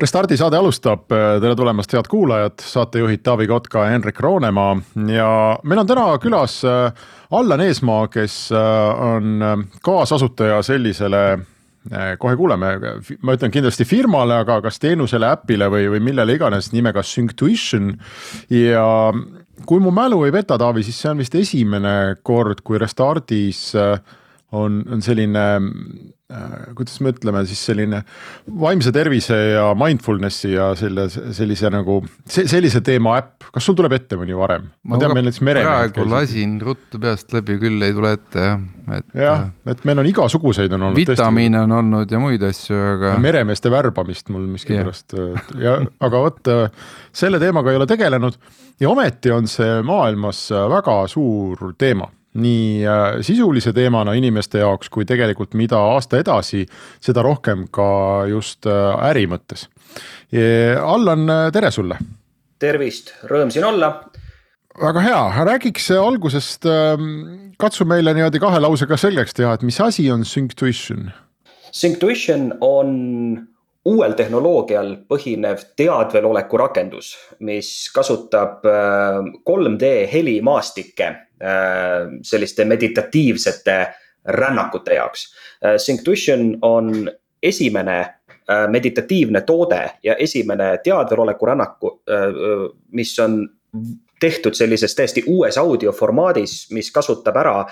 Restardi saade alustab, tere tulemast, head kuulajad, saatejuhid Taavi Kotka ja Henrik Roonemaa. Ja meil on täna külas äh, Allan Eesmaa, kes äh, on äh, kaasasutaja sellisele kohe kuuleme, ma ütlen kindlasti firmale, aga kas teenusele, äpile või, või millele iganes nimega Synctuition. ja kui mu mälu ei peta, Taavi, siis see on vist esimene kord, kui Restardis on, on selline kuidas me ütleme siis selline vaimse tervise ja mindfulness'i ja selle, sellise nagu sellise teema äpp, kas sul tuleb ette mõni varem? ma tean, meil näiteks meremehed. praegu lasin ruttu peast läbi, küll ei tule ette jah, et. jah, et meil on igasuguseid on olnud. vitamiine on olnud ja muid asju, aga. meremeeste värbamist mul miskipärast ja aga vot selle teemaga ei ole tegelenud ja ometi on see maailmas väga suur teema nii äh, sisulise teemana inimeste jaoks, kui tegelikult mida aasta edasi, seda rohkem ka just äh, äri mõttes. Allan, äh, tere sulle. tervist, rõõm siin olla. väga hea, räägiks algusest, ähm, katsu meile niimoodi kahe lausega selgeks teha, et mis asi on Synctuition? Synctuition on uuel tehnoloogial põhinev teadveloleku rakendus, mis kasutab 3D helimaastikke selliste meditatiivsete rännakute jaoks. Äh, Synctuition on esimene äh, meditatiivne toode ja esimene teadveloleku rännaku, mis on tehtud sellises täiesti uues audioformaadis, mis kasutab ära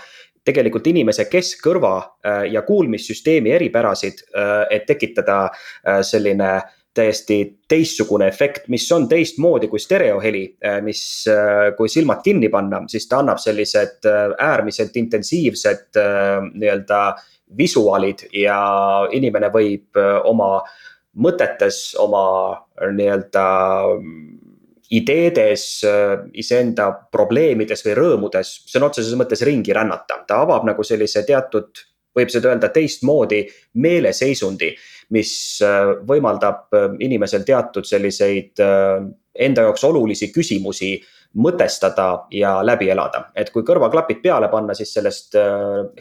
tegelikult inimese keskkõrva ja kuulmissüsteemi eripärasid, et tekitada selline täiesti teistsugune efekt, mis on teistmoodi kui stereoheli, äh, mis, äh, kui silmad kinni panna, siis ta annab sellised äh, äärmiselt intensiivsed nii-öelda visuaalid ja inimene võib oma mõtetes, oma nii-öelda ideedes, iseenda probleemides või rõõmudes sõna otseses mõttes ringi rännata. ta avab nagu sellise teatud, võib seda öelda teistmoodi meeleseisundi mis äh, võimaldab äh, inimesel teatud selliseid äh, enda jaoks olulisi küsimusi mõtestada ja läbi elada. et kui kõrvaklapid peale panna, siis sellest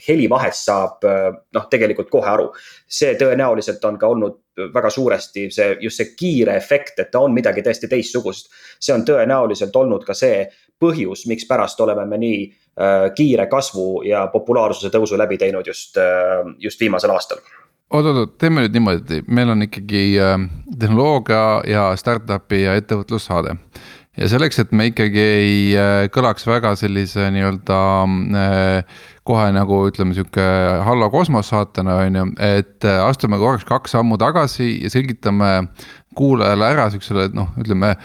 helivahest saab noh, tegelikult kohe aru. see tõenäoliselt on ka olnud väga suuresti see, just see kiire efekt, et ta on midagi täiesti teistsugust. see on tõenäoliselt olnud ka see põhjus, mikspärast oleme me nii kiire kasvu ja populaarsuse tõusu läbi teinud just, just viimasel aastal oot-oot, teeme nüüd niimoodi, meil on ikkagi äh, tehnoloogia ja startup'i ja ettevõtlussaade. ja selleks, et me ikkagi ei äh, kõlaks väga sellise nii-öelda äh, kohe nagu ütleme, sihuke hallo kosmossaatena on ju, et äh, astume korraks kaks sammu tagasi ja selgitame kuulajale ära siuksele noh, ütleme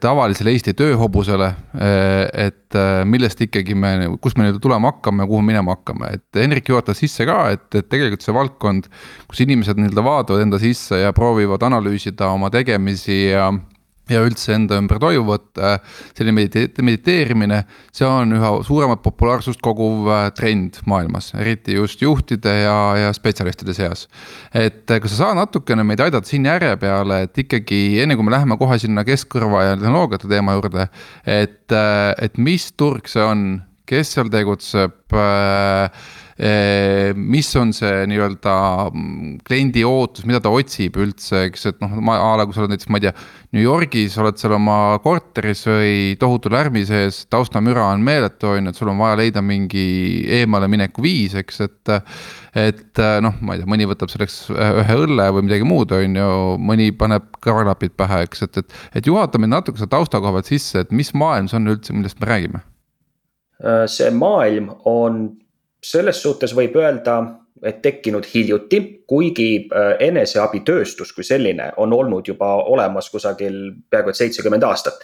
tavalisele Eesti tööhobusele. Eh, et eh, millest ikkagi me, kus me nüüd tulema hakkame, kuhu minema hakkame, et Henrik juhatas sisse ka, et, et tegelikult see valdkond, kus inimesed nii-öelda vaatavad enda sisse ja proovivad analüüsida oma tegemisi ja ja üldse enda ümber toimuvat, äh, selline medite-, mediteerimine, see on üha suuremat populaarsust koguv äh, trend maailmas, eriti just juhtide ja, ja spetsialistide seas. et äh, kas sa saad natukene meid aidata siin järje peale, et ikkagi enne kui me läheme kohe sinna keskkõrva ja tehnoloogiate teema juurde, et, et mis turg see on, kes seal tegutseb äh, mis on see nii-öelda mm, kliendi ootus, mida ta otsib üldse, eks, et noh, ma a la kui sa oled näiteks, ma ei tea. New Yorgis oled seal oma korteris või tohutu lärmi sees, taustamüra on meeletu, on ju, et sul on vaja leida mingi eemalemineku viis, eks, et. et noh, ma ei tea, mõni võtab selleks ühe õlle või midagi muud, on ju, mõni paneb kõrvaklapid pähe, eks, et, et. et juhata mind natuke selle tausta koha pealt sisse, et mis maailm see on üldse, millest me räägime? see maailm on selles suhtes võib öelda, et tekkinud hiljuti, kuigi äh, eneseabitööstus kui selline on olnud juba olemas kusagil peaaegu et seitsekümmend aastat.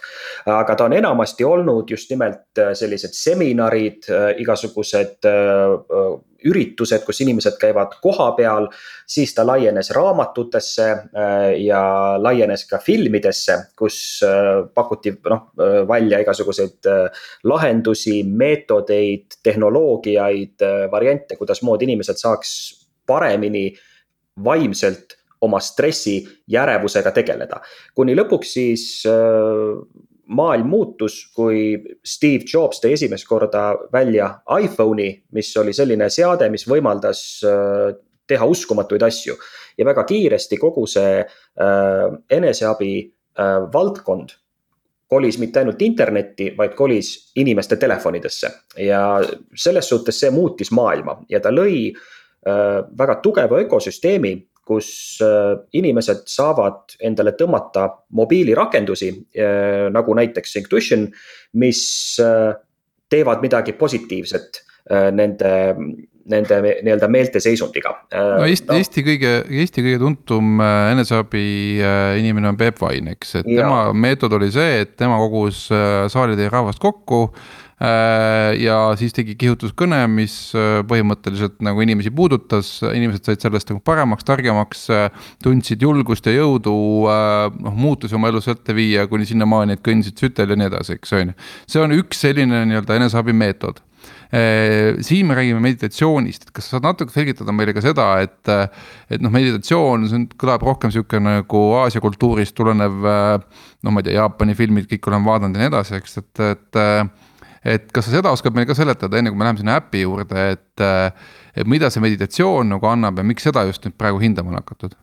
aga ta on enamasti olnud just nimelt äh, sellised seminarid, äh, igasugused üritused, kus inimesed käivad kohapeal. siis ta laienes raamatutesse ja laienes ka filmidesse, kus pakuti noh välja igasuguseid lahendusi, meetodeid, tehnoloogiaid, variante, kuidasmoodi inimesed saaks paremini vaimselt oma stressi ja ärevusega tegeleda. kuni lõpuks siis äh, maailm muutus, kui Steve Jobs tõi esimest korda välja iPhone'i, mis oli selline seade, mis võimaldas äh, teha uskumatuid asju. ja väga kiiresti kogu see äh, eneseabi valdkond kolis mitte ainult internetti, vaid kolis inimeste telefonidesse ja selles suhtes see muutis maailma ja ta lõi väga tugeva ökosüsteemi kus äh, inimesed saavad endale tõmmata mobiilirakendusi äh, nagu näiteks Intuition, mis äh, teevad midagi positiivset nende, nende nii-öelda meelteseisundiga. no Eesti no., Eesti kõige, Eesti kõige tuntum eneseabi inimene on Peep Vain, eks, et ja. tema meetod oli see, et tema kogus saalitäie rahvast kokku Äh, ja siis tegi kihutuskõne, mis äh, põhimõtteliselt nagu inimesi puudutas, inimesed said sellest nagu paremaks, targemaks. Äh, tundsid julgust ja jõudu noh muutusi oma elus ette viia kuni sinnamaani, et kõndisid sütel ja nii edasi, eks on ju. see on üks selline nii-öelda eneseabimeetod siin me räägime meditatsioonist, et kas sa saad natuke selgitada meile ka seda, et. et noh, meditatsioon, see kõlab rohkem sihuke nagu Aasia kultuurist tulenev. no ma ei tea, Jaapani filmid kõik oleme vaadanud ja nii edasi, eks, et, et et kas sa seda oskad meile ka seletada, enne kui me läheme sinna äpi juurde, et. et mida see meditatsioon nagu annab ja miks seda just nüüd praegu hindama on hakatud?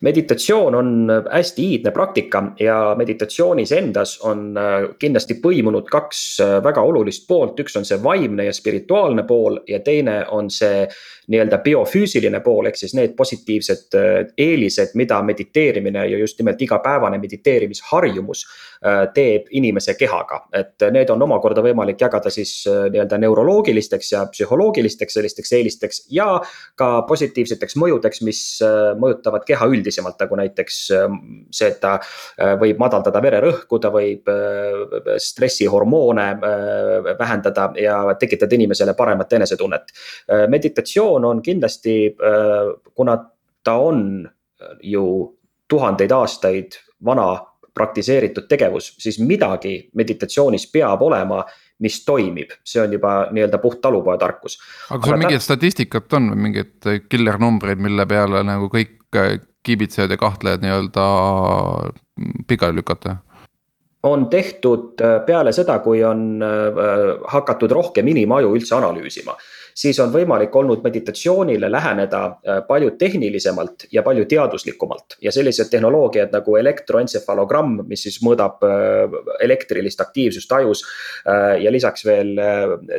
meditatsioon on hästi iidne praktika ja meditatsioonis endas on äh, kindlasti põimunud kaks äh, väga olulist poolt, üks on see vaimne ja spirituaalne pool ja teine on see nii-öelda biofüüsiline pool, ehk siis need positiivsed äh, eelised, mida mediteerimine ja just nimelt igapäevane mediteerimisharjumus äh, teeb inimese kehaga. et need on omakorda võimalik jagada siis äh, nii-öelda neuroloogilisteks ja psühholoogilisteks sellisteks eelisteks ja ka positiivseteks mõjudeks, mis mõjutavad keha üldisemalt, nagu näiteks see, et ta võib madaldada vererõhku, ta võib stressihormoone vähendada ja tekitada inimesele paremat enesetunnet. meditatsioon meditatsioon on kindlasti, äh, kuna ta on äh, ju tuhandeid aastaid vana praktiseeritud tegevus, siis midagi meditatsioonis peab olema, mis toimib, see on juba nii-öelda puht talupojatarkus. aga sul mingit statistikat on või mingeid killer numbreid, mille peale nagu kõik äh, kiibitsejad ja kahtlejad nii-öelda pikali lükata? on tehtud peale seda, kui on hakatud rohkem inimaju üldse analüüsima siis on võimalik olnud meditatsioonile läheneda äh, palju tehnilisemalt ja palju teaduslikumalt. ja sellised tehnoloogiad nagu elektroentsefalogramm, mis siis mõõdab äh, elektrilist aktiivsust ajus. Äh, ja lisaks veel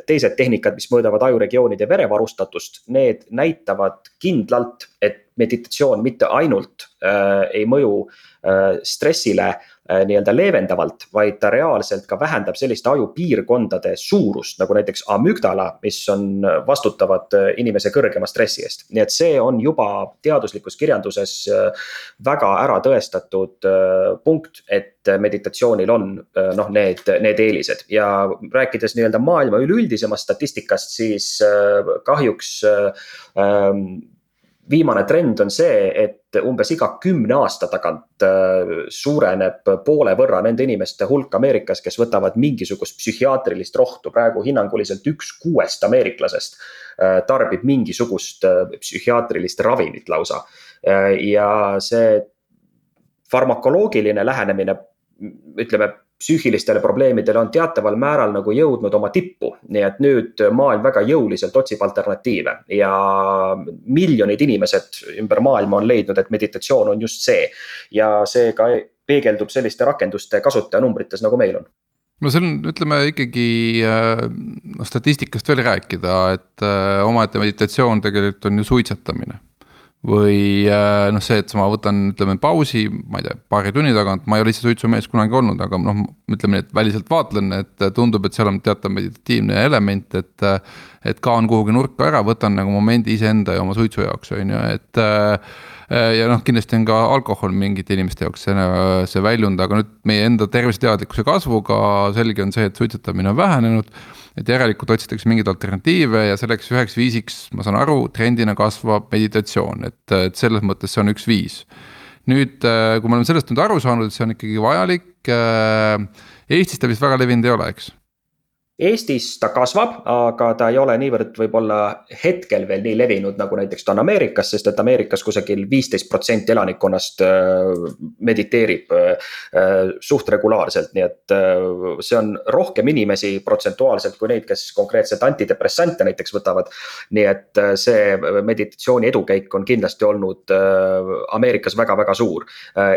teised tehnikad, mis mõõdavad ajuregioonide verevarustatust, need näitavad kindlalt, et meditatsioon mitte ainult äh, ei mõju äh, stressile nii-öelda leevendavalt, vaid ta reaalselt ka vähendab selliste ajupiirkondade suurust, nagu näiteks amügdala, mis on vastutavad äh, inimese kõrgema stressi eest. nii et see on juba teaduslikus kirjanduses äh, väga ära tõestatud äh, punkt, et meditatsioonil on noh, need, need eelised ja rääkides nii-öelda maailma üleüldisemast statistikast, siis kahjuks ähm, viimane trend on see, et umbes iga kümne aasta tagant äh, suureneb poole võrra nende inimeste hulk Ameerikas, kes võtavad mingisugust psühhiaatrilist rohtu. praegu hinnanguliselt üks kuuest ameeriklasest äh, tarbib mingisugust äh, psühhiaatrilist ravimit lausa. ja see farmakoloogiline lähenemine, ütleme psüühilistele probleemidele on teataval määral nagu jõudnud oma tippu. nii et nüüd maailm väga jõuliselt otsib alternatiive ja miljonid inimesed ümber maailma on leidnud, et meditatsioon on just see. ja see ka peegeldub selliste rakenduste kasutajanumbrites, nagu meil on no see on, ütleme ikkagi noh statistikast veel rääkida, et äh, omaette meditatsioon tegelikult on ju suitsetamine või äh, noh, see, et ma võtan, ütleme pausi, ma ei tea, paari tunni tagant, ma ei ole ise suitsumees kunagi olnud, aga noh, ütleme nii, et väliselt vaatlen, et tundub, et seal on teatav meditatiivne element, et. et kaan kuhugi nurka ära, võtan nagu momendi iseenda ja oma suitsu jaoks, on ju, et ja noh, kindlasti on ka alkohol mingite inimeste jaoks see, see väljund, aga nüüd meie enda terviseteadlikkuse kasvuga selge on see, et suitsetamine on vähenenud. Et järelikult otsitakse mingeid alternatiive ja selleks üheks viisiks, ma saan aru, trendina kasvab meditatsioon, et, et selles mõttes see on üks viis. nüüd, kui me oleme sellest nüüd aru saanud, et see on ikkagi vajalik. Eestis ta vist väga levinud ei ole, eks Eestis ta kasvab, aga ta ei ole niivõrd võib-olla hetkel veel nii levinud, nagu näiteks ta on Ameerikas, sest et Ameerikas kusagil viisteist protsenti elanikkonnast äh, mediteerib äh, suht regulaarselt, nii et äh, see on rohkem inimesi protsentuaalselt kui neid, kes konkreetselt antidepressante näiteks võtavad. nii et see meditatsiooni edukäik on kindlasti olnud Ameerikas väga-väga suur.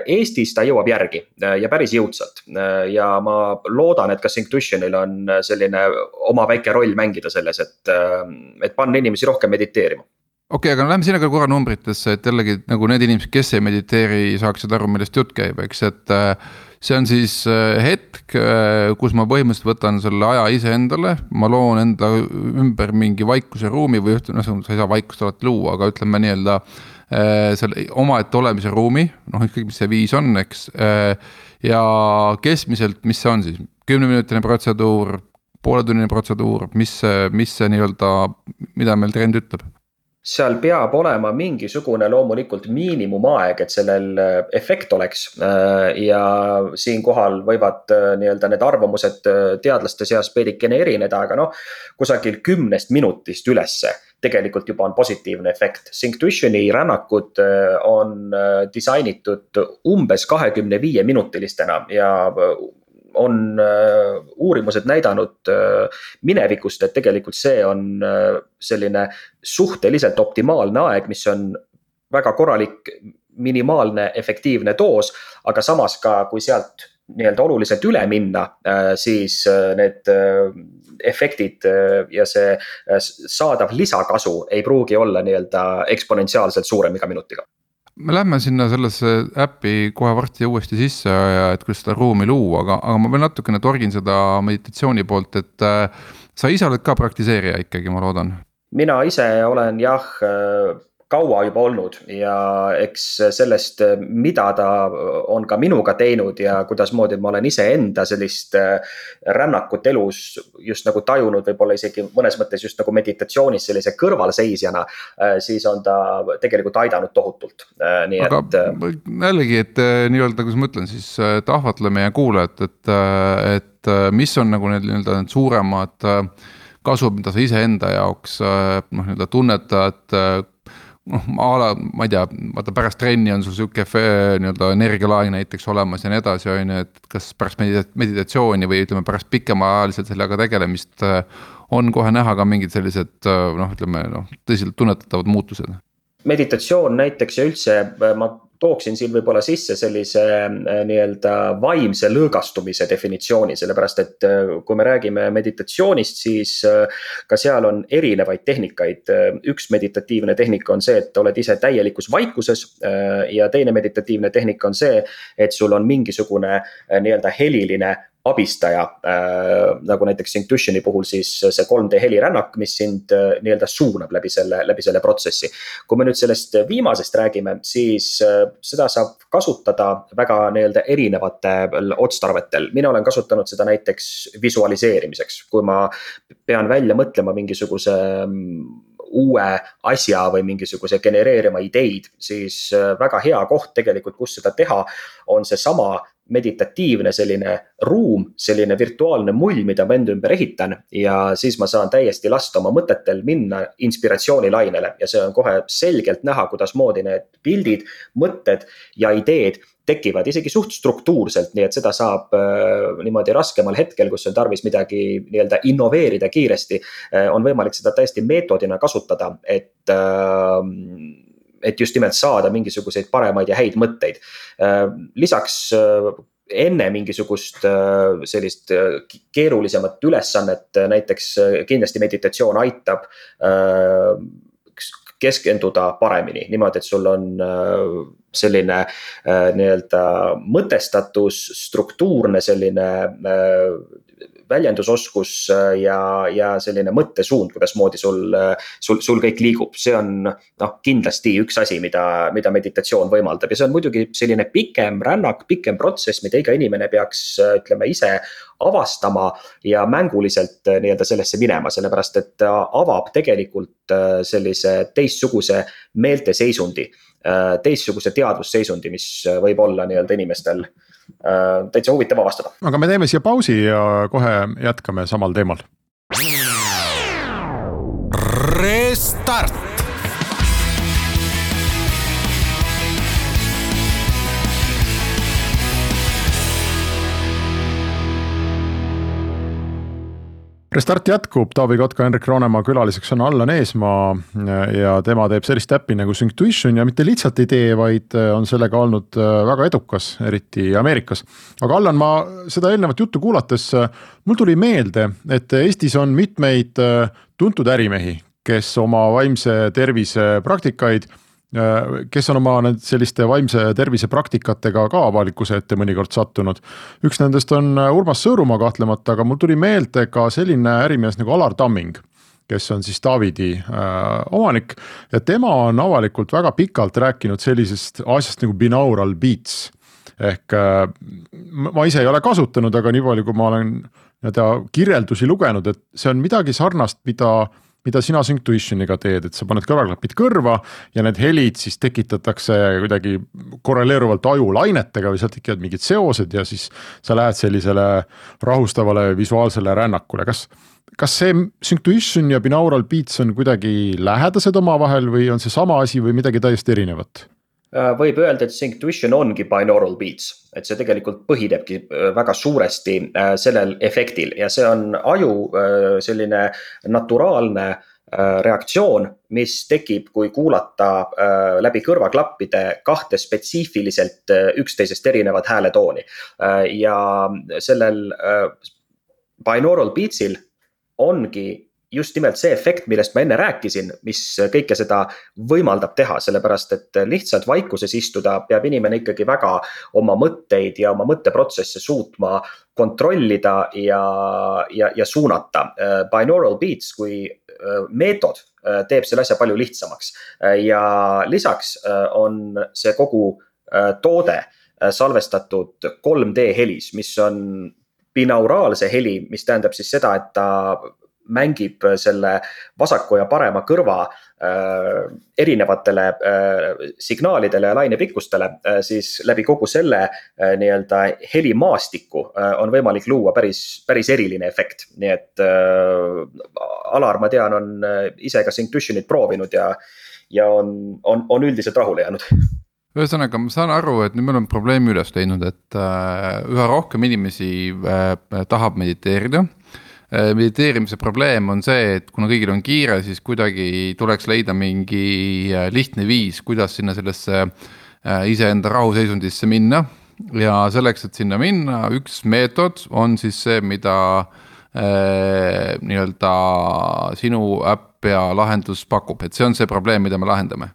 Eestis ta jõuab järgi ja päris jõudsalt ja ma loodan, et ka Synctutionil on selline selline oma väike roll mängida selles, et, et panna inimesi rohkem mediteerima okei okay,, aga lähme sinna ka korra numbritesse, et jällegi nagu need inimesed, kes ei mediteeri, saaksid aru, millest jutt käib, eks, et. see on siis äh, hetk, äh, kus ma põhimõtteliselt võtan selle aja iseendale, ma loon enda ümber mingi vaikuse ruumi või noh, sa ei saa vaikust alati luua, aga ütleme nii-öelda. Äh, selle omaette olemise ruumi, noh ükskõik, mis see viis on, eks. ja keskmiselt, mis see on siis, kümneminutine protseduur pooletunnine protseduur, mis mis see nii-öelda, mida meil trend ütleb? seal peab olema mingisugune loomulikult miinimumaeg, et sellel äh, efekt oleks. Äh, ja siinkohal võivad äh, nii-öelda need arvamused teadlaste seas veidikene erineda, aga noh, kusagil kümnest minutist ülesse tegelikult juba on positiivne efekt. Synctuitioni rännakud on disainitud umbes kahekümne viie minutilistena ja on äh, uurimused näidanud äh, minevikust, et tegelikult see on äh, selline suhteliselt optimaalne aeg, mis on väga korralik, minimaalne, efektiivne doos. aga samas ka, kui sealt nii-öelda oluliselt üle minna, siis need efektid ja see saadav lisakasu ei pruugi olla nii-öelda eksponentsiaalselt suurem iga minutiga me lähme sinna sellesse äppi kohe varsti uuesti sisse ja et kuidas seda ruumi luua, aga, aga ma veel natukene torgin seda meditatsiooni poolt, et äh,. sa ise oled ka praktiseerija ikkagi, ma loodan. mina ise olen jah kaua juba olnud ja eks sellest, mida ta on ka minuga teinud ja kuidasmoodi ma olen iseenda sellist äh, rännakut elus just nagu tajunud, võib-olla isegi mõnes mõttes just nagu meditatsioonis sellise kõrvalseisjana. Äh, siis on ta tegelikult aidanud tohutult, äh, nii Aga et. jällegi, et nii-öelda, kuidas ma ütlen siis, et ahvatle meie kuulajat, et, et mis on nagu need nii-öelda need suuremad kasud, mida sa iseenda jaoks noh, nii-öelda tunnetad noh, a la, ma ei tea, vaata pärast trenni on sul sihuke nii-öelda energialaeng näiteks olemas ja nii edasi, on ju, et kas pärast medita-, meditatsiooni või ütleme, pärast pikemaajaliselt sellega tegelemist. on kohe näha ka mingid sellised noh, ütleme noh, tõsiselt tunnetatavad muutused meditatsioon näiteks ja üldse ma tooksin siin võib-olla sisse sellise äh, nii-öelda vaimse lõõgastumise definitsiooni, sellepärast et äh, kui me räägime meditatsioonist, siis äh, ka seal on erinevaid tehnikaid. üks meditatiivne tehnika on see, et oled ise täielikus vaikuses ja teine meditatiivne tehnika on see, et sul on mingisugune nii-öelda heliline abistaja äh,. nagu näiteks Intuitioni puhul siis see 3D helirännak, mis sind äh, nii-öelda suunab läbi selle, läbi selle protsessi. kui me nüüd sellest viimasest räägime, siis äh, seda saab kasutada väga nii-öelda erinevatel otstarvetel. mina olen kasutanud seda näiteks visualiseerimiseks, kui ma pean välja mõtlema mingisuguse mm, uue asja või mingisuguse genereerima ideid, siis äh, väga hea koht tegelikult, kus seda teha, on seesama meditatiivne selline ruum, selline virtuaalne mull, mida ma enda ümber ehitan. ja siis ma saan täiesti lasta oma mõtetel minna inspiratsioonilainele ja see on kohe selgelt näha, kuidasmoodi need pildid, mõtted ja ideed tekivad isegi suht struktuurselt, nii et seda saab äh, niimoodi raskemal hetkel, kus on tarvis midagi nii-öelda innoveerida kiiresti äh,. on võimalik seda täiesti meetodina kasutada, et äh, et just nimelt saada mingisuguseid paremaid ja häid mõtteid. Äh, lisaks äh, enne mingisugust äh, sellist keerulisemat ülesannet, näiteks kindlasti meditatsioon aitab keskenduda paremini, niimoodi, et sul on selline nii-öelda mõtestatus, struktuurne selline väljendusoskus ja, ja selline mõttesuund, kuidasmoodi sul, sul, sul kõik liigub, see on noh, kindlasti üks asi, mida, mida meditatsioon võimaldab. Ja see on muidugi selline pikem rännak, pikem protsess, mida iga inimene peaks, ütleme ise avastama ja mänguliselt nii-öelda sellesse minema, sellepärast et ta avab tegelikult sellise teistsuguse meelteseisundi Äh, teistsuguse teadvusseisundi, mis äh, võib olla nii-öelda inimestel äh, täitsa huvitav avastada. aga me teeme siia pausi ja kohe jätkame samal teemal. Restart Restart jätkub, Taavi Kotka, Henrik Roonemaa külaliseks on Allan Eesmaa ja tema teeb sellist äppi nagu Synctuition ja mitte lihtsalt ei tee, vaid äh, on sellega olnud äh, väga edukas, eriti Ameerikas. aga Allan, ma seda eelnevat juttu kuulates, äh, mul tuli meelde, et Eestis on mitmeid tuntud ärimehi, kes oma vaimse tervise praktikaid Äh, kes on oma need selliste vaimse tervise praktikatega ka avalikkuse ette mõnikord sattunud. üks nendest on äh, Urmas Sõõrumaa kahtlemata, aga mul tuli meelde ka selline ärimees nagu Alar Tamming kes on siis Davidi äh, omanik ja tema on avalikult väga pikalt rääkinud sellisest asjast nagu binaural beats. ehk äh, ma ise ei ole kasutanud, aga nii palju, kui ma olen nii-öelda kirjeldusi lugenud, et see on midagi sarnast, mida mida sina Synctuitioniga teed, et sa paned kõrvaklapid kõrva ja need helid siis tekitatakse kuidagi korreleeruvalt ajulainetega või sealt tekivad mingid seosed ja siis sa lähed sellisele rahustavale visuaalsele rännakule, kas kas see Synctuition ja binaural beats on kuidagi lähedased omavahel või on see sama asi või midagi täiesti erinevat? Äh, võib öelda, et Synctuition ongi binaural beats, et see tegelikult põhinebki äh, väga suuresti äh, sellel efektil ja see on aju selline naturaalne reaktsioon, mis tekib, kui kuulata läbi kõrvaklappide kahte spetsiifiliselt üksteisest erinevat hääletooni. ja sellel binaural beats'il ongi just nimelt see efekt, millest ma enne rääkisin, mis kõike seda võimaldab teha, sellepärast et lihtsalt vaikuses istuda peab inimene ikkagi väga oma mõtteid ja oma mõtteprotsesse suutma kontrollida ja, ja, ja suunata. Binaural beats kui äh, meetod äh, teeb selle asja palju lihtsamaks ja lisaks äh, on see kogu toode salvestatud 3D helis, mis on binauraalse heli, mis tähendab siis seda, et ta mängib selle vasaku ja parema kõrva äh, erinevatele äh, signaalidele ja lainepikkustele äh,, siis läbi kogu selle äh, nii-öelda helimaastiku äh, on võimalik luua päris, päris eriline efekt. nii et äh, Alar, ma tean, on äh, ise ka Synctutionit proovinud ja, ja on, on, on üldiselt rahule jäänud ühesõnaga, ma saan aru, et nüüd me oleme probleemi üles leidnud, et äh, üha rohkem inimesi äh, tahab mediteerida äh, Äh, mediteerimise probleem on see, et kuna kõigil on kiire, siis kuidagi tuleks leida mingi äh, lihtne viis, kuidas sinna sellesse äh, iseenda rahuseisundisse minna. ja selleks, et sinna minna, üks meetod on siis see, mida äh, nii-öelda sinu äpp ja lahendus pakub, et see on see probleem, mida me lahendame.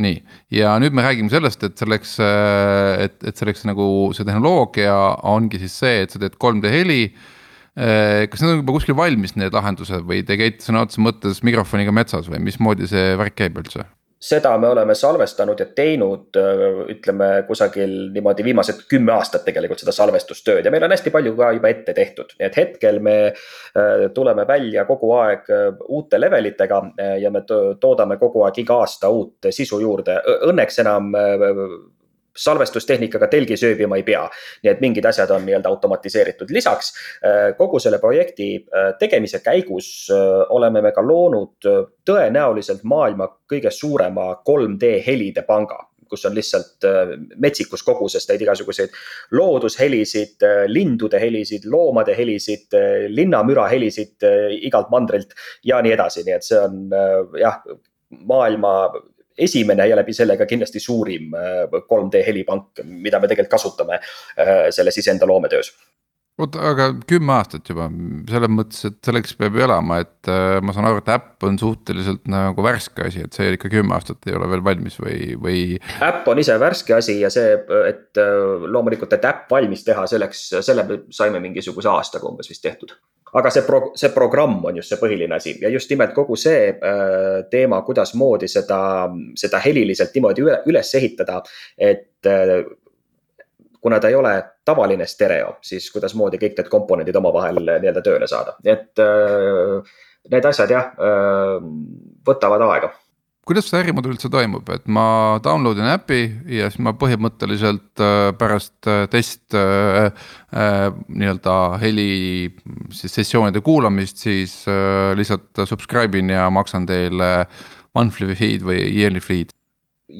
Nii, ja nüüd me räägime sellest, et selleks, et, et selleks nagu see tehnoloogia ongi siis see, et sa teed 3D heli äh, Äh, kas need on juba kuskil valmis, need lahendused või te käite sõna otseses mõttes mikrofoniga metsas või mismoodi see värk käib üldse? seda me oleme salvestanud ja teinud, äh, ütleme kusagil niimoodi viimased kümme aastat tegelikult seda salvestustööd ja meil on hästi palju ka juba ette tehtud, nii et hetkel me äh, tuleme välja kogu aeg uute level itega ja me toodame kogu aeg iga aasta uut sisu juurde. Õnneks enam salvestustehnikaga telgi sööbima ei pea. nii et mingid asjad on nii-öelda automatiseeritud, lisaks äh, kogu selle projekti äh, tegemise käigus äh, oleme me ka loonud tõenäoliselt maailma kõige suurema 3D helide panga kus on lihtsalt metsikus koguses neid igasuguseid loodushelisid, lindude helisid, loomade helisid, linnamüra helisid igalt mandrilt ja nii edasi, nii et see on jah, maailma esimene ja läbi selle ka kindlasti suurim 3D äh, helipank, mida me tegelikult kasutame äh, selles iseenda loometöös oota, aga kümme aastat juba, selles mõttes, et selleks peab ju elama, et äh, ma saan aru, et äpp on suhteliselt nagu värske asi, et see ikka kümme aastat ei ole veel valmis või, või. äpp on ise värske asi ja see, et äh, loomulikult, et äpp valmis teha, selleks, selle saime mingisuguse aastaga umbes vist tehtud aga see pro-, see programm on just see põhiline asi ja just nimelt kogu see äh, teema, kuidasmoodi seda, seda heliliselt niimoodi üle, üles ehitada, et kuna ta ei ole tavaline stereo, siis kuidasmoodi kõik need komponendid omavahel nii-öelda tööle saada, et äh, need asjad jah, äh, võtavad aega. Kuidas see ärimudel üldse toimub, et ma download in äpi ja siis ma põhimõtteliselt äh, pärast test äh, äh, nii-öelda heli siis sessioonide kuulamist, siis äh, lihtsalt subscribe in ja maksan teile monthly feed või yearly feed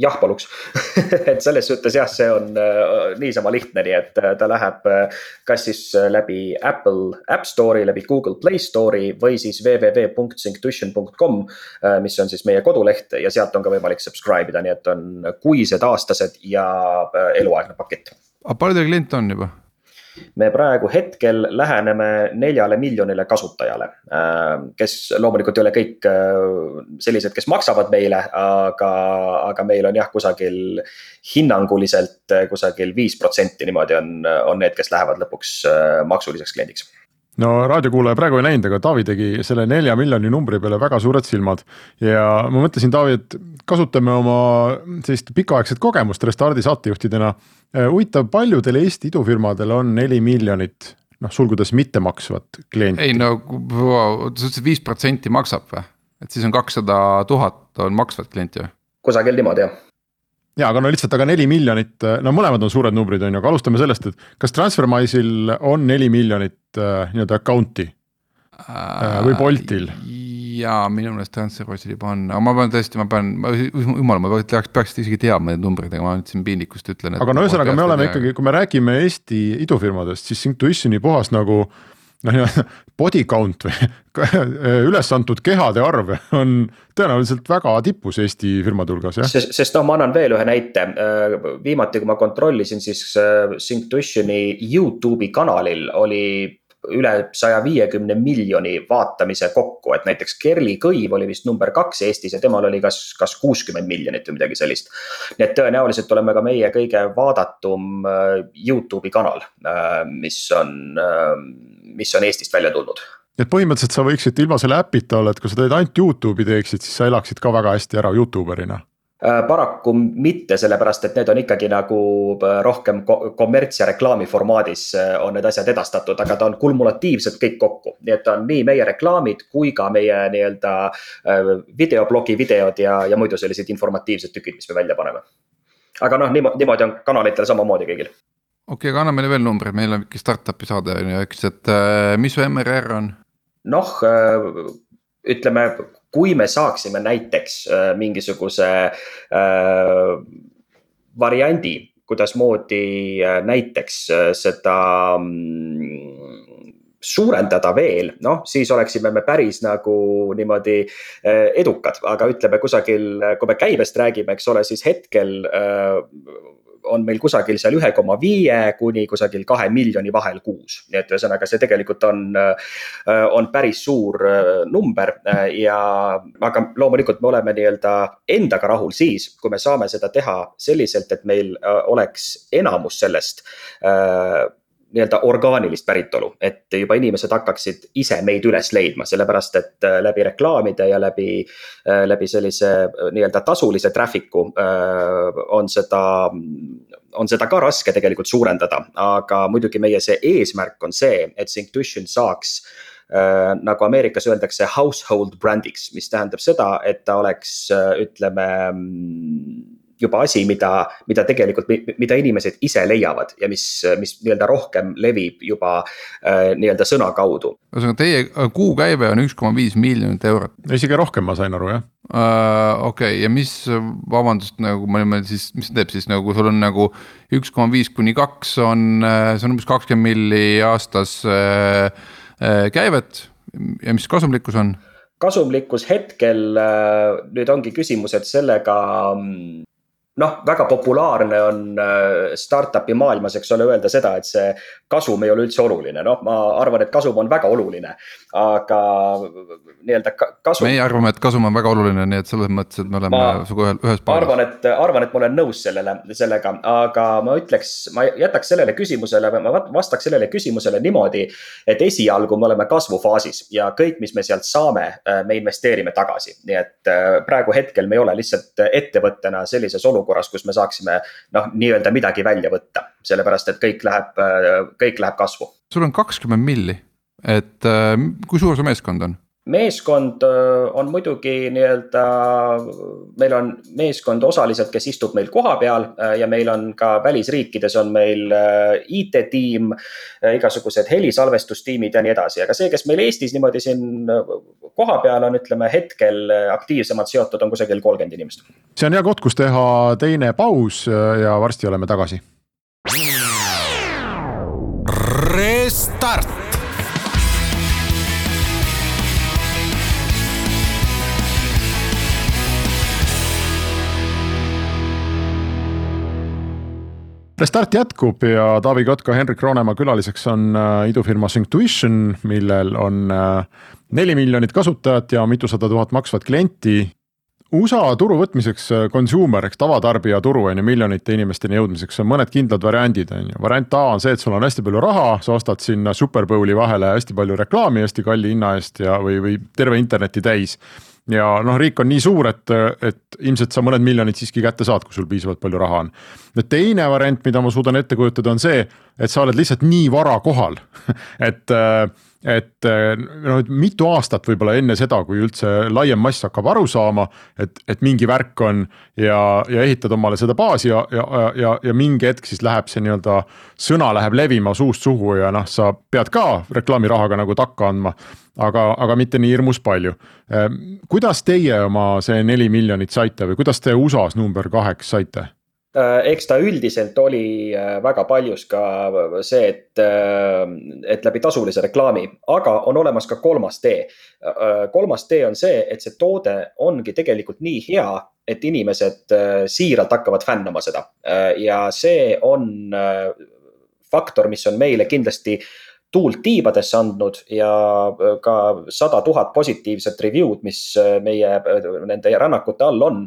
jah, paluks et selles suhtes jah, see on äh, niisama lihtne, nii et äh, ta läheb äh, kas siis läbi Apple App Store'i, läbi Google Play Store'i või siis www.synctuition.com mis on siis meie koduleht ja sealt on ka võimalik subscribe ida, nii et on kuised, aastased ja eluaegne pakett. aga palju teil kliente on juba? Me praegu hetkel läheneme neljale miljonile kasutajale, äh, kes loomulikult ei ole kõik äh, sellised, kes maksavad meile, aga, aga meil on jah, kusagil hinnanguliselt äh, kusagil viis protsenti niimoodi on, on need, kes lähevad lõpuks maksuliseks kliendiks no raadiokuulaja praegu ei näinud, aga Taavi tegi selle nelja miljoni numbri peale väga suured silmad. ja ma mõtlesin, Taavi, et kasutame oma sellist pikaaegset kogemust Restardi saatejuhtidena. Äh, huvitav, paljudel Eesti idufirmadel on neli miljonit noh, sulgudes mittemaksvat klienti. ei no sa ütlesid viis protsenti maksab või? et siis on kakssada tuhat on maksvat klienti või? kusagil niimoodi jah ja aga no lihtsalt, aga neli miljonit, no mõlemad on suured numbrid, on ju, aga alustame sellest, et kas Transferwise'il on neli miljonit äh, nii-öelda account'i äh, või Boltil? Jaa, minu meelest Transferwise'il juba on, aga ma pean tõesti, ma pean, jumal, ma peaks, peaks isegi teadma neid numbreid, aga ma nüüd siin piinlikust ütlen. aga no ühesõnaga, me oleme ikkagi, kui me räägime Eesti idufirmadest, siis Intuitioni puhas nagu noh, nii-öelda body count või üles antud kehade arv on tõenäoliselt väga tipus Eesti firmade hulgas, jah. sest, sest noh, ma annan veel ühe näite. Viimati, kui ma kontrollisin, siis äh, Synctuitioni Youtube'i kanalil oli üle saja viiekümne miljoni vaatamise kokku, et näiteks Kerli Kõiv oli vist number kaks Eestis ja temal oli kas, kas kuuskümmend miljonit või midagi sellist. nii et tõenäoliselt oleme ka meie kõige vaadatum äh, Youtube'i kanal, äh, mis on, äh, mis on Eestist välja tulnud et põhimõtteliselt sa võiksid ilma selle äpita olla, et kui sa teed ainult Youtube'i teeksid, siis sa elaksid ka väga hästi ära Youtuber'ina paraku mitte, sellepärast et need on ikkagi nagu äh, rohkem kommerts ja reklaami formaadis äh, on need asjad edastatud, aga ta on kumulatiivselt kõik kokku. nii et ta on nii meie reklaamid kui ka meie nii-öelda videoblogi videod ja, ja muidu sellised informatiivsed tükid, mis me välja paneme. aga noh, niimoodi, niimoodi on kanalitel samamoodi kõigil. okei okay,, aga anna meile veel numbreid, meil on ikka startup'i saade on ju, eks, et mis su MRR on? noh, ütleme kui me saaksime näiteks äh, mingisuguse äh, variandi, kuidasmoodi äh, näiteks seda mm, suurendada veel, noh, siis oleksime me päris nagu niimoodi edukad, aga ütleme kusagil, kui me käibest räägime, eks ole, siis hetkel on meil kusagil seal ühe koma viie kuni kusagil kahe miljoni vahel kuus. nii et ühesõnaga, see tegelikult on, äh, on päris suur äh, number äh, ja, aga loomulikult me oleme nii-öelda endaga rahul siis, kui me saame seda teha selliselt, et meil oleks enamus sellest nii-öelda orgaanilist päritolu, et juba inimesed hakkaksid ise meid üles leidma, sellepärast et äh, läbi reklaamide ja läbi, äh, läbi sellise äh, nii-öelda tasulise traffic'u on seda, on seda ka raske tegelikult suurendada, aga muidugi meie see eesmärk on see, et Synctuition saaks äh, nagu Ameerikas öeldakse household brand'iks, mis tähendab seda, et ta oleks, ütleme mm, juba asi, mida, mida tegelikult, mida inimesed ise leiavad ja mis, mis nii-öelda rohkem levib juba äh, nii-öelda sõna kaudu. ühesõnaga, teie äh, kuukäive on üks koma viis miljonit eurot. isegi rohkem, ma sain aru, jah uh,. okei okay., ja mis, vabandust, nagu ma niimoodi siis, mis see teeb siis nagu sul on nagu üks koma viis kuni kaks on, äh, see on umbes kakskümmend milli aastas uh, uh, käivet ja mis kasumlikkus on? kasumlikkus hetkel nüüd ongi küsimus, et sellega mm, noh, väga populaarne on äh, startup'i maailmas, eks ole, öelda seda, et see kasum ei ole üldse oluline, noh, ma arvan, et kasum on väga oluline. aga nii-öelda kasum. meie arvame, et kasum on väga oluline, nii et selles mõttes, et me oleme sinuga ühes paaris. arvan, et, arvan, et ma olen nõus sellele, sellega, aga ma ütleks, ma jätaks sellele küsimusele, ma vastaks sellele küsimusele niimoodi. et esialgu me oleme kasvufaasis ja kõik, mis me sealt saame, äh, me investeerime tagasi, nii et äh, praegu hetkel me ei ole lihtsalt ettevõttena sellises olukorras olukorras, kus me saaksime noh, nii-öelda midagi välja võtta, sellepärast et kõik läheb, kõik läheb kasvu. sul on kakskümmend milli, et äh, kui suur see meeskond on? Meeskond on muidugi nii-öelda, meil on meeskond osaliselt, kes istub meil kohapeal ja meil on ka välisriikides on meil IT-tiim, igasugused helisalvestustiimid ja nii edasi, aga see, kes meil Eestis niimoodi siin kohapeal on, ütleme hetkel aktiivsemalt seotud, on kusagil kolmkümmend inimest. see on hea koht, kus teha teine paus ja varsti oleme tagasi. Restart Restart jätkub ja Taavi Kotka, Henrik Roonemaa külaliseks on äh, idufirma Synctuition, millel on äh, neli miljonit kasutajat ja mitusada tuhat maksvat klienti. USA turu võtmiseks äh, consumer ehk tavatarbija turu on ju miljonite inimesteni jõudmiseks on mõned kindlad variandid on ju. variant A on see, et sul on hästi palju raha, sa ostad sinna Superbowli vahele hästi palju reklaami hästi kalli hinna eest ja, või, või terve interneti täis ja noh, riik on nii suur, et, et ilmselt sa mõned miljonid siiski kätte saad, kui sul piisavalt palju raha on. nüüd teine variant, mida ma suudan ette kujutada, on see, et sa oled lihtsalt nii vara kohal et et noh, et mitu aastat võib-olla enne seda, kui üldse laiem mass hakkab aru saama, et, et mingi värk on ja, ja ehitad omale seda baasi ja, ja, ja, ja mingi hetk siis läheb see nii-öelda sõna läheb levima suust suhu ja noh, sa pead ka reklaamirahaga nagu takka andma aga, aga mitte nii hirmus palju. Ehm, kuidas teie oma see neli miljonit saite või kuidas te USA-s number kaheks saite? Äh, eks ta üldiselt oli äh, väga paljus ka see, et, äh, et läbi tasulise reklaami, aga on olemas ka kolmas tee. kolmas tee on see, et see toode ongi tegelikult nii hea, et inimesed siiralt hakkavad fännama seda ja see on faktor, mis on meile kindlasti tuult tiibadesse andnud ja äh, ka sada tuhat positiivset review'd, mis äh, meie äh, nende rännakute all on,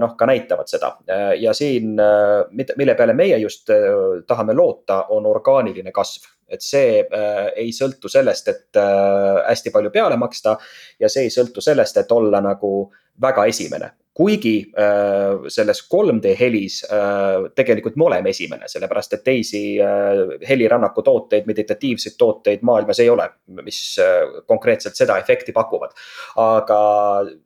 noh, ka näitavad seda. ja siin, mille peale meie just tahame loota, on orgaaniline kasv et see äh, ei sõltu sellest, et äh, hästi palju peale maksta ja see ei sõltu sellest, et olla nagu väga esimene kuigi äh, selles 3D helis äh, tegelikult me oleme esimene, sellepärast et teisi äh, helirännaku tooteid, meditatiivseid tooteid maailmas ei ole, mis konkreetselt seda efekti pakuvad. aga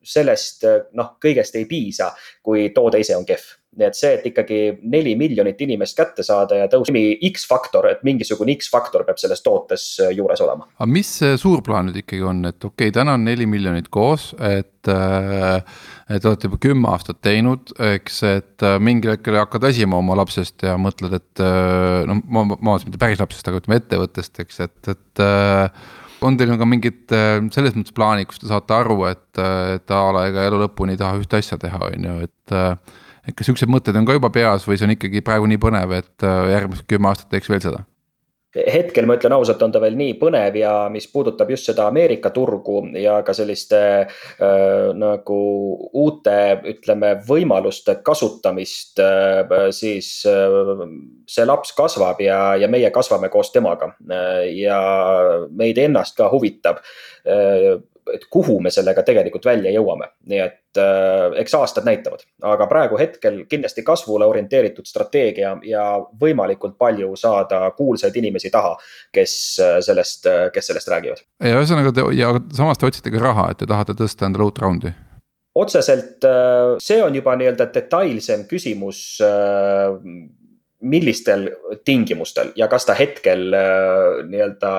sellest noh, kõigest ei piisa, kui toode ise on kehv nii et see, et ikkagi neli miljonit inimest kätte saada ja tõus-, X-faktor, et mingisugune X-faktor peab selles tootes äh, juures olema. aga mis see suur plaan nüüd ikkagi on, et okei okay,, täna on neli miljonit koos, et äh, te olete juba kümme aastat teinud, eks, et äh, mingil hetkel hakkad väsima oma lapsest ja mõtled, et äh, no ma, ma mitte päris lapsest, aga ütleme ettevõttest, eks, et, et äh, on teil ka mingid selles mõttes plaanid, kus te saate aru, et, et a la ega elu lõpuni ei taha ühte asja teha, on ju, et. Et kas siuksed mõtted on ka juba peas või see on ikkagi praegu nii põnev, et järgmised kümme aastat teeks veel seda? hetkel ma ütlen ausalt, on ta veel nii põnev ja mis puudutab just seda Ameerika turgu ja ka selliste äh, nagu uute, ütleme, võimaluste kasutamist äh,, siis äh, see laps kasvab ja, ja meie kasvame koos temaga äh, ja meid ennast ka huvitab äh, et kuhu me sellega tegelikult välja jõuame, nii et äh, eks aastad näitavad, aga praegu hetkel kindlasti kasvule orienteeritud strateegia ja võimalikult palju saada kuulsaid inimesi taha, kes äh, sellest, äh, kes sellest räägivad. ja ühesõnaga te ja samas te otsite ka raha, et te tahate tõsta endale uut raundi. Otseselt äh, see on juba nii-öelda detailsem küsimus millistel tingimustel ja kas ta hetkel äh, nii-öelda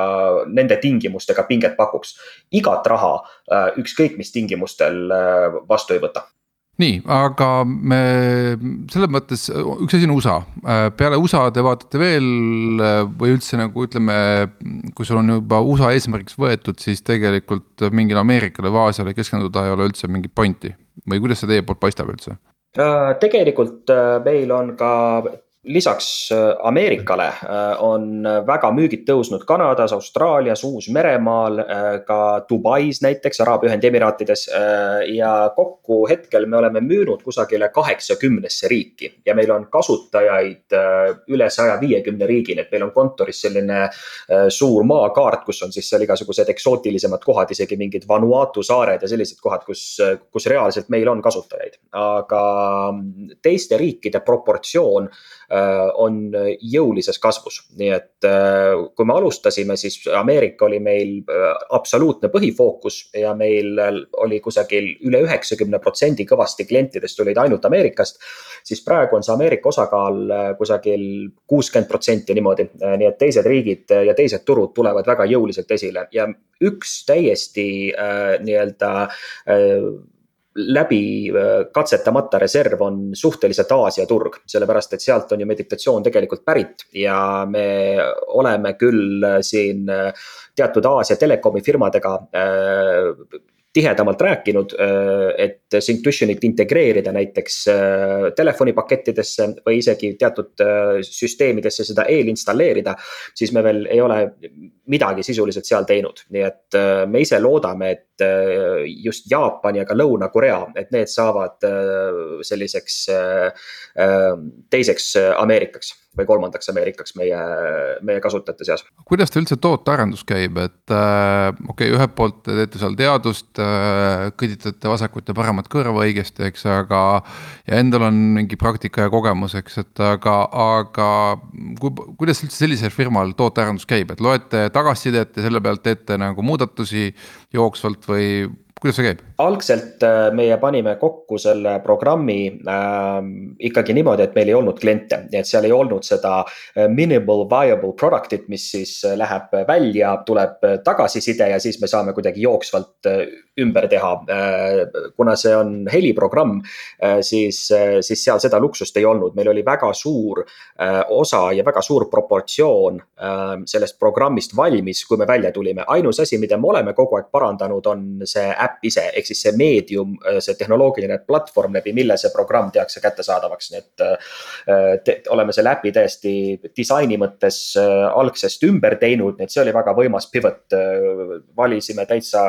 nende tingimustega pinget pakuks. igat raha äh, ükskõik mis tingimustel äh, vastu ei võta nii, aga me selles mõttes üks asi on USA, peale USA te vaatate veel või üldse nagu ütleme, kui sul on juba USA eesmärgiks võetud, siis tegelikult mingile Ameerikale või Aasiale keskenduda ei ole üldse mingit pointi või kuidas see teie poolt paistab üldse? tegelikult meil on ka lisaks äh, Ameerikale äh, on väga müügid tõusnud Kanadas, Austraalias, Uus-Meremaal, äh, ka Dubais näiteks, Araabia Ühendemiraatides. ja kokku hetkel me oleme müünud kusagile kaheksakümnesse riiki ja meil on kasutajaid üle saja viiekümne riigi, nii et meil on kontoris selline suur maakaart, kus on siis seal igasugused eksootilisemad kohad, isegi mingid Vanuatu saared ja sellised kohad, kus, kus reaalselt meil on kasutajaid. aga teiste riikide proportsioon on jõulises kasvus, nii et äh, kui me alustasime, siis Ameerika oli meil äh, absoluutne põhifookus ja meil oli kusagil üle üheksakümne protsendi kõvasti klientidest tulid ainult Ameerikast. siis praegu on see Ameerika osakaal kusagil kuuskümmend protsenti niimoodi, nii et teised riigid ja teised turud tulevad väga jõuliselt esile. Ja üks täiesti äh, nii-öelda äh, läbi äh, katsetamata reserv on suhteliselt Aasia turg, sellepärast et sealt on ju meditatsioon tegelikult pärit ja me oleme küll äh, siin äh, teatud Aasia telekomi firmadega tihedamalt rääkinud, et Synctutionit integreerida näiteks telefonipakettidesse või isegi teatud süsteemidesse seda eelinstalleerida. siis me veel ei ole midagi sisuliselt seal teinud, nii et me ise loodame, et just Jaapan ja ka Lõuna-Korea, et need saavad selliseks teiseks Ameerikaks või kolmandaks Ameerikaks meie, meie kasutajate seas. kuidas teil üldse tootearendus käib, et äh, okei okay,, ühelt poolt te teete seal teadust äh,, kõditate vasakut ja paremat kõrva õigesti, eks, aga. ja endal on mingi praktika ja kogemus, eks, et aga, aga kui, kuidas üldse sellisel firmal tootearendus käib, et loete tagasisidet ja selle pealt teete nagu muudatusi jooksvalt või kuidas see käib? algselt äh, meie panime kokku selle programmi äh, ikkagi niimoodi, et meil ei olnud kliente, nii et seal ei olnud seda äh, minimal viable product'it, mis siis äh, läheb välja, tuleb tagasiside ja siis me saame kuidagi jooksvalt ümber teha. kuna see on heliprogramm, siis, siis seal seda luksust ei olnud, meil oli väga suur osa ja väga suur proportsioon sellest programmist valmis, kui me välja tulime. ainus asi, mida me oleme kogu aeg parandanud, on see äpp ise, ehk siis see meedium, see tehnoloogiline platvorm, läbi mille see programm tehakse kättesaadavaks, nii et te, oleme selle äpi täiesti disaini mõttes algsest ümber teinud, nii et see oli väga võimas pivot. valisime täitsa,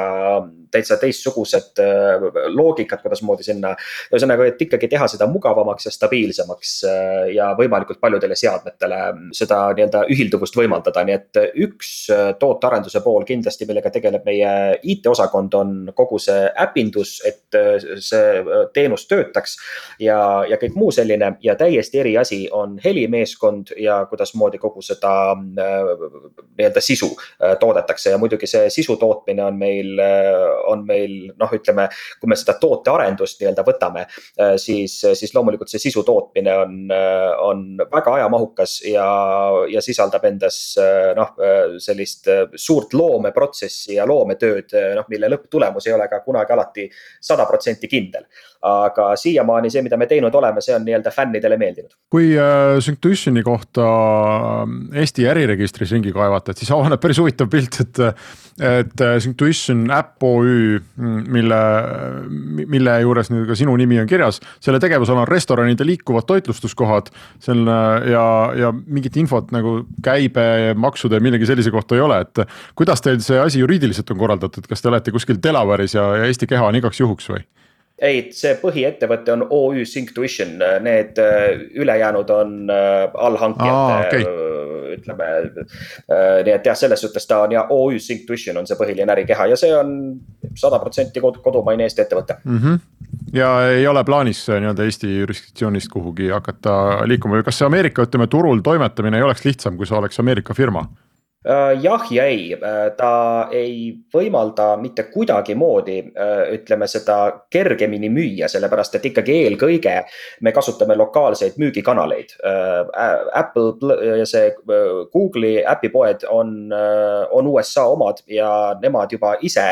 täitsa teistsugused äh, loogikad, kuidasmoodi sinna. ühesõnaga, et ikkagi teha seda mugavamaks ja stabiilsemaks äh, ja võimalikult paljudele seadmetele seda nii-öelda ühilduvust võimaldada, nii et üks äh, tootearenduse pool kindlasti, millega tegeleb meie IT-osakond, on kogu see äpindus, et see teenus töötaks. ja, ja kõik muu selline ja täiesti eri asi on helimeeskond ja kuidasmoodi kogu seda nii-öelda sisu toodetakse ja muidugi see sisu tootmine on meil, on meil noh, ütleme, kui me seda tootearendust nii-öelda võtame, äh, siis, siis loomulikult see sisu tootmine on, äh, on väga ajamahukas ja, ja sisaldab endas äh, noh, sellist suurt loomeprotsessi ja loometööd, noh, mille lõpptulemus ei ole ka kunagi alati sada protsenti kindel aga siiamaani see, mida me teinud oleme, see on nii-öelda fännidele meeldinud. kui äh, Synctuitioni kohta Eesti äriregistris ringi kaevata, et siis avaneb päris huvitav pilt, et et äh, Synctuition äpp OÜ, mille, mille juures nüüd ka sinu nimi on kirjas, selle tegevusala on restoranide liikuvad toitlustuskohad. seal ja, ja mingit infot nagu käibe, maksude, millegi sellise kohta ei ole, et kuidas teil see asi juriidiliselt on korraldatud, kas te olete kuskil Delaware'is ja, ja Eesti keha on igaks juhuks või? ei, see põhiettevõte on OÜ Synctuition, need äh, ülejäänud on äh, allhankijate okay., ütleme. Äh, nii et jah, selles suhtes ta on ja OÜ Synctuition on see põhiline ärikeha ja see on sada protsenti kodumaine Eesti ettevõte mm. -hmm. ja ei ole plaanis nii-öelda Eesti jurisdiktsioonist kuhugi hakata liikuma või kas see Ameerika, ütleme turul toimetamine ei oleks lihtsam, kui see oleks Ameerika firma? Äh, jah ja ei, äh, ta ei võimalda mitte kuidagimoodi, äh, ütleme seda kergemini müüa, sellepärast et ikkagi eelkõige me kasutame lokaalseid müügikanaleid. Apple ja see Google'i äpipoed on, on USA omad ja nemad juba ise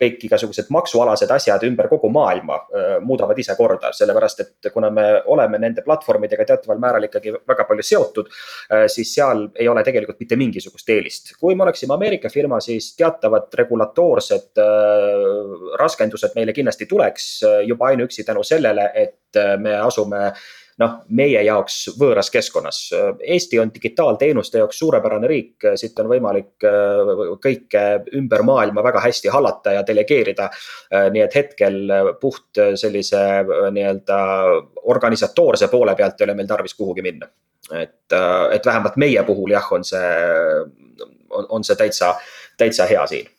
kõik igasugused maksualased asjad ümber kogu maailma muudavad ise korda, sellepärast et kuna me oleme nende platvormidega teataval määral ikkagi väga palju seotud, siis seal ei ole tegelikult mitte mingi mingisugust eelist. kui me oleksime Ameerika firma, siis teatavad regulatoorsed raskendused meile kindlasti tuleks juba ainuüksi tänu sellele, et me asume noh, meie jaoks võõras keskkonnas. Eesti on digitaalteenuste jaoks suurepärane riik, siit on võimalik äh, kõike ümber maailma väga hästi hallata ja delegeerida. Äh, nii et hetkel puht sellise äh, nii-öelda organisatoorse poole pealt ei ole meil tarvis kuhugi minna. Et, et vähemalt meie puhul jah, on see, on, on see täitsa, täitsa hea siin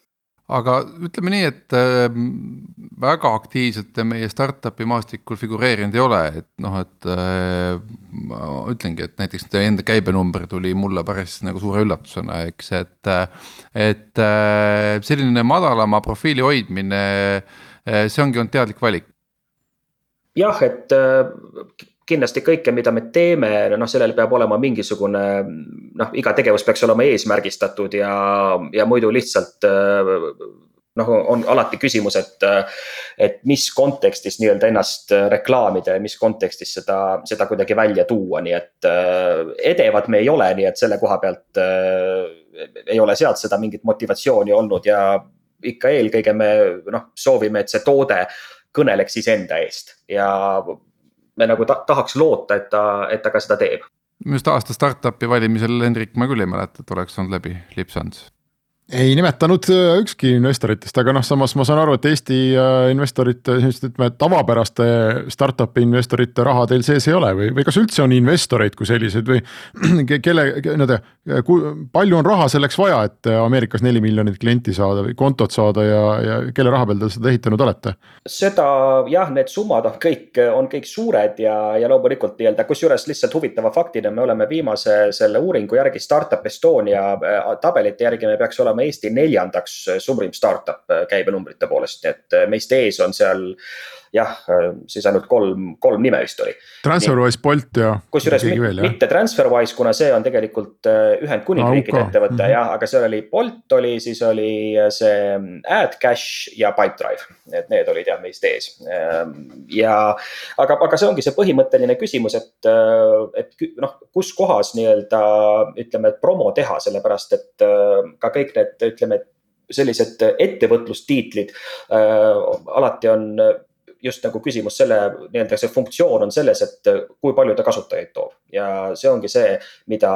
aga ütleme nii, et äh, väga aktiivselt te meie startup'i maastikul figureerinud ei ole, et noh, et äh, ma ütlengi, et näiteks teie enda käibenumber tuli mulle päris nagu suure üllatusena, eks, et. et äh, selline madalama profiili hoidmine, see ongi olnud teadlik valik. jah, et kindlasti kõike, mida me teeme, noh, sellel peab olema mingisugune noh, iga tegevus peaks olema eesmärgistatud ja, ja muidu lihtsalt noh, on alati küsimus, et, et mis kontekstis nii-öelda ennast reklaamida ja mis kontekstis seda, seda kuidagi välja tuua, nii et edevad me ei ole, nii et selle koha pealt ei ole sealt seda mingit motivatsiooni olnud ja ikka eelkõige me noh, soovime, et see toode kõneleks iseenda eest ja me nagu ta tahaks loota, et ta, et ta ka seda teeb. minu arust aasta startup'i valimisel, Hendrik, ma küll ei mäleta, et oleks olnud läbi lipsanud ei nimetanud äh, ükski investoritest, aga noh, samas ma saan aru, et Eesti äh, investorite, ütleme tavapäraste startup'i investorite raha teil sees ei ole või, või kas üldse on investoreid kui selliseid või kelle, nii-öelda, palju on raha selleks vaja, et Ameerikas neli miljonit klienti saada või kontot saada ja, ja kelle raha peal te seda ehitanud olete? seda jah, need summad on kõik, on kõik suured ja, ja loomulikult nii-öelda, kusjuures lihtsalt huvitava faktina me oleme viimase selle uuringu järgi Startup Estonia äh, tabelite järgi me peaks olema olema Eesti neljandaks suurim startup äh, käibenumbrite poolest, nii et äh, meist ees on seal jah, äh, siis ainult kolm, kolm nime vist oli. TransferWise, Bolt ja. kusjuures mitte TransferWise, kuna see on tegelikult Ühendkuningriikide ettevõte mm -hmm. jah, aga seal oli Bolt oli, siis oli see AdCash ja Pipedrive. et need olid jah meist ees. Ähm, ja aga, aga see ongi see põhimõtteline küsimus, et, et noh, kus kohas nii-öelda ütleme, et promo teha, sellepärast et ka kõik need ütleme, sellised ettevõtlustiitlid äh, alati on just nagu küsimus selle, nii-öelda see funktsioon on selles, et kui palju ta kasutajaid toob. ja see ongi see, mida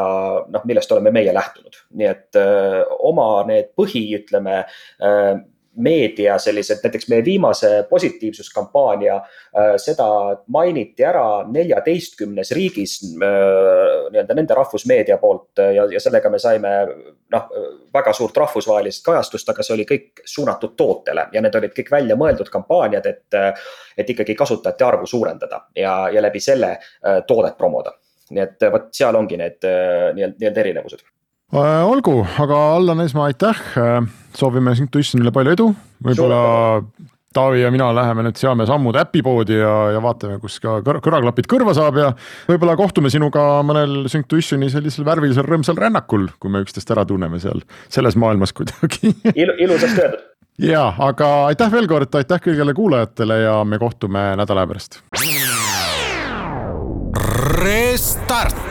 noh, millest oleme meie lähtunud, nii et öö, äh, oma need põhi, ütleme äh, meedia sellised, näiteks meie viimase positiivsuskampaania äh,, seda mainiti ära neljateistkümnes riigis äh, nii-öelda nende rahvusmeedia poolt äh, ja, ja sellega me saime noh, väga suurt rahvusvahelist kajastust, aga see oli kõik suunatud tootele ja need olid kõik väljamõeldud kampaaniad, et, et ikkagi kasutajate arvu suurendada ja, ja läbi selle toodet promoda. nii et vot seal ongi need nii-öelda, erinevused olgu, aga Allan Esmaa, aitäh, äh, soovime Intuitionile palju edu, võib-olla Taavi ja mina läheme nüüd seame sammud äpipoodi ja, ja vaatame, kus ka kõrvaklapid kõrva saab ja võib-olla kohtume sinuga mõnel Synctuitioni sellisel värvilisel rõõmsal rännakul, kui me üksteist ära tunneme seal selles maailmas kuidagi. Ilu, ilusasti öeldud. ja, aga aitäh veel kord, aitäh kõigile kuulajatele ja me kohtume nädala pärast. Restart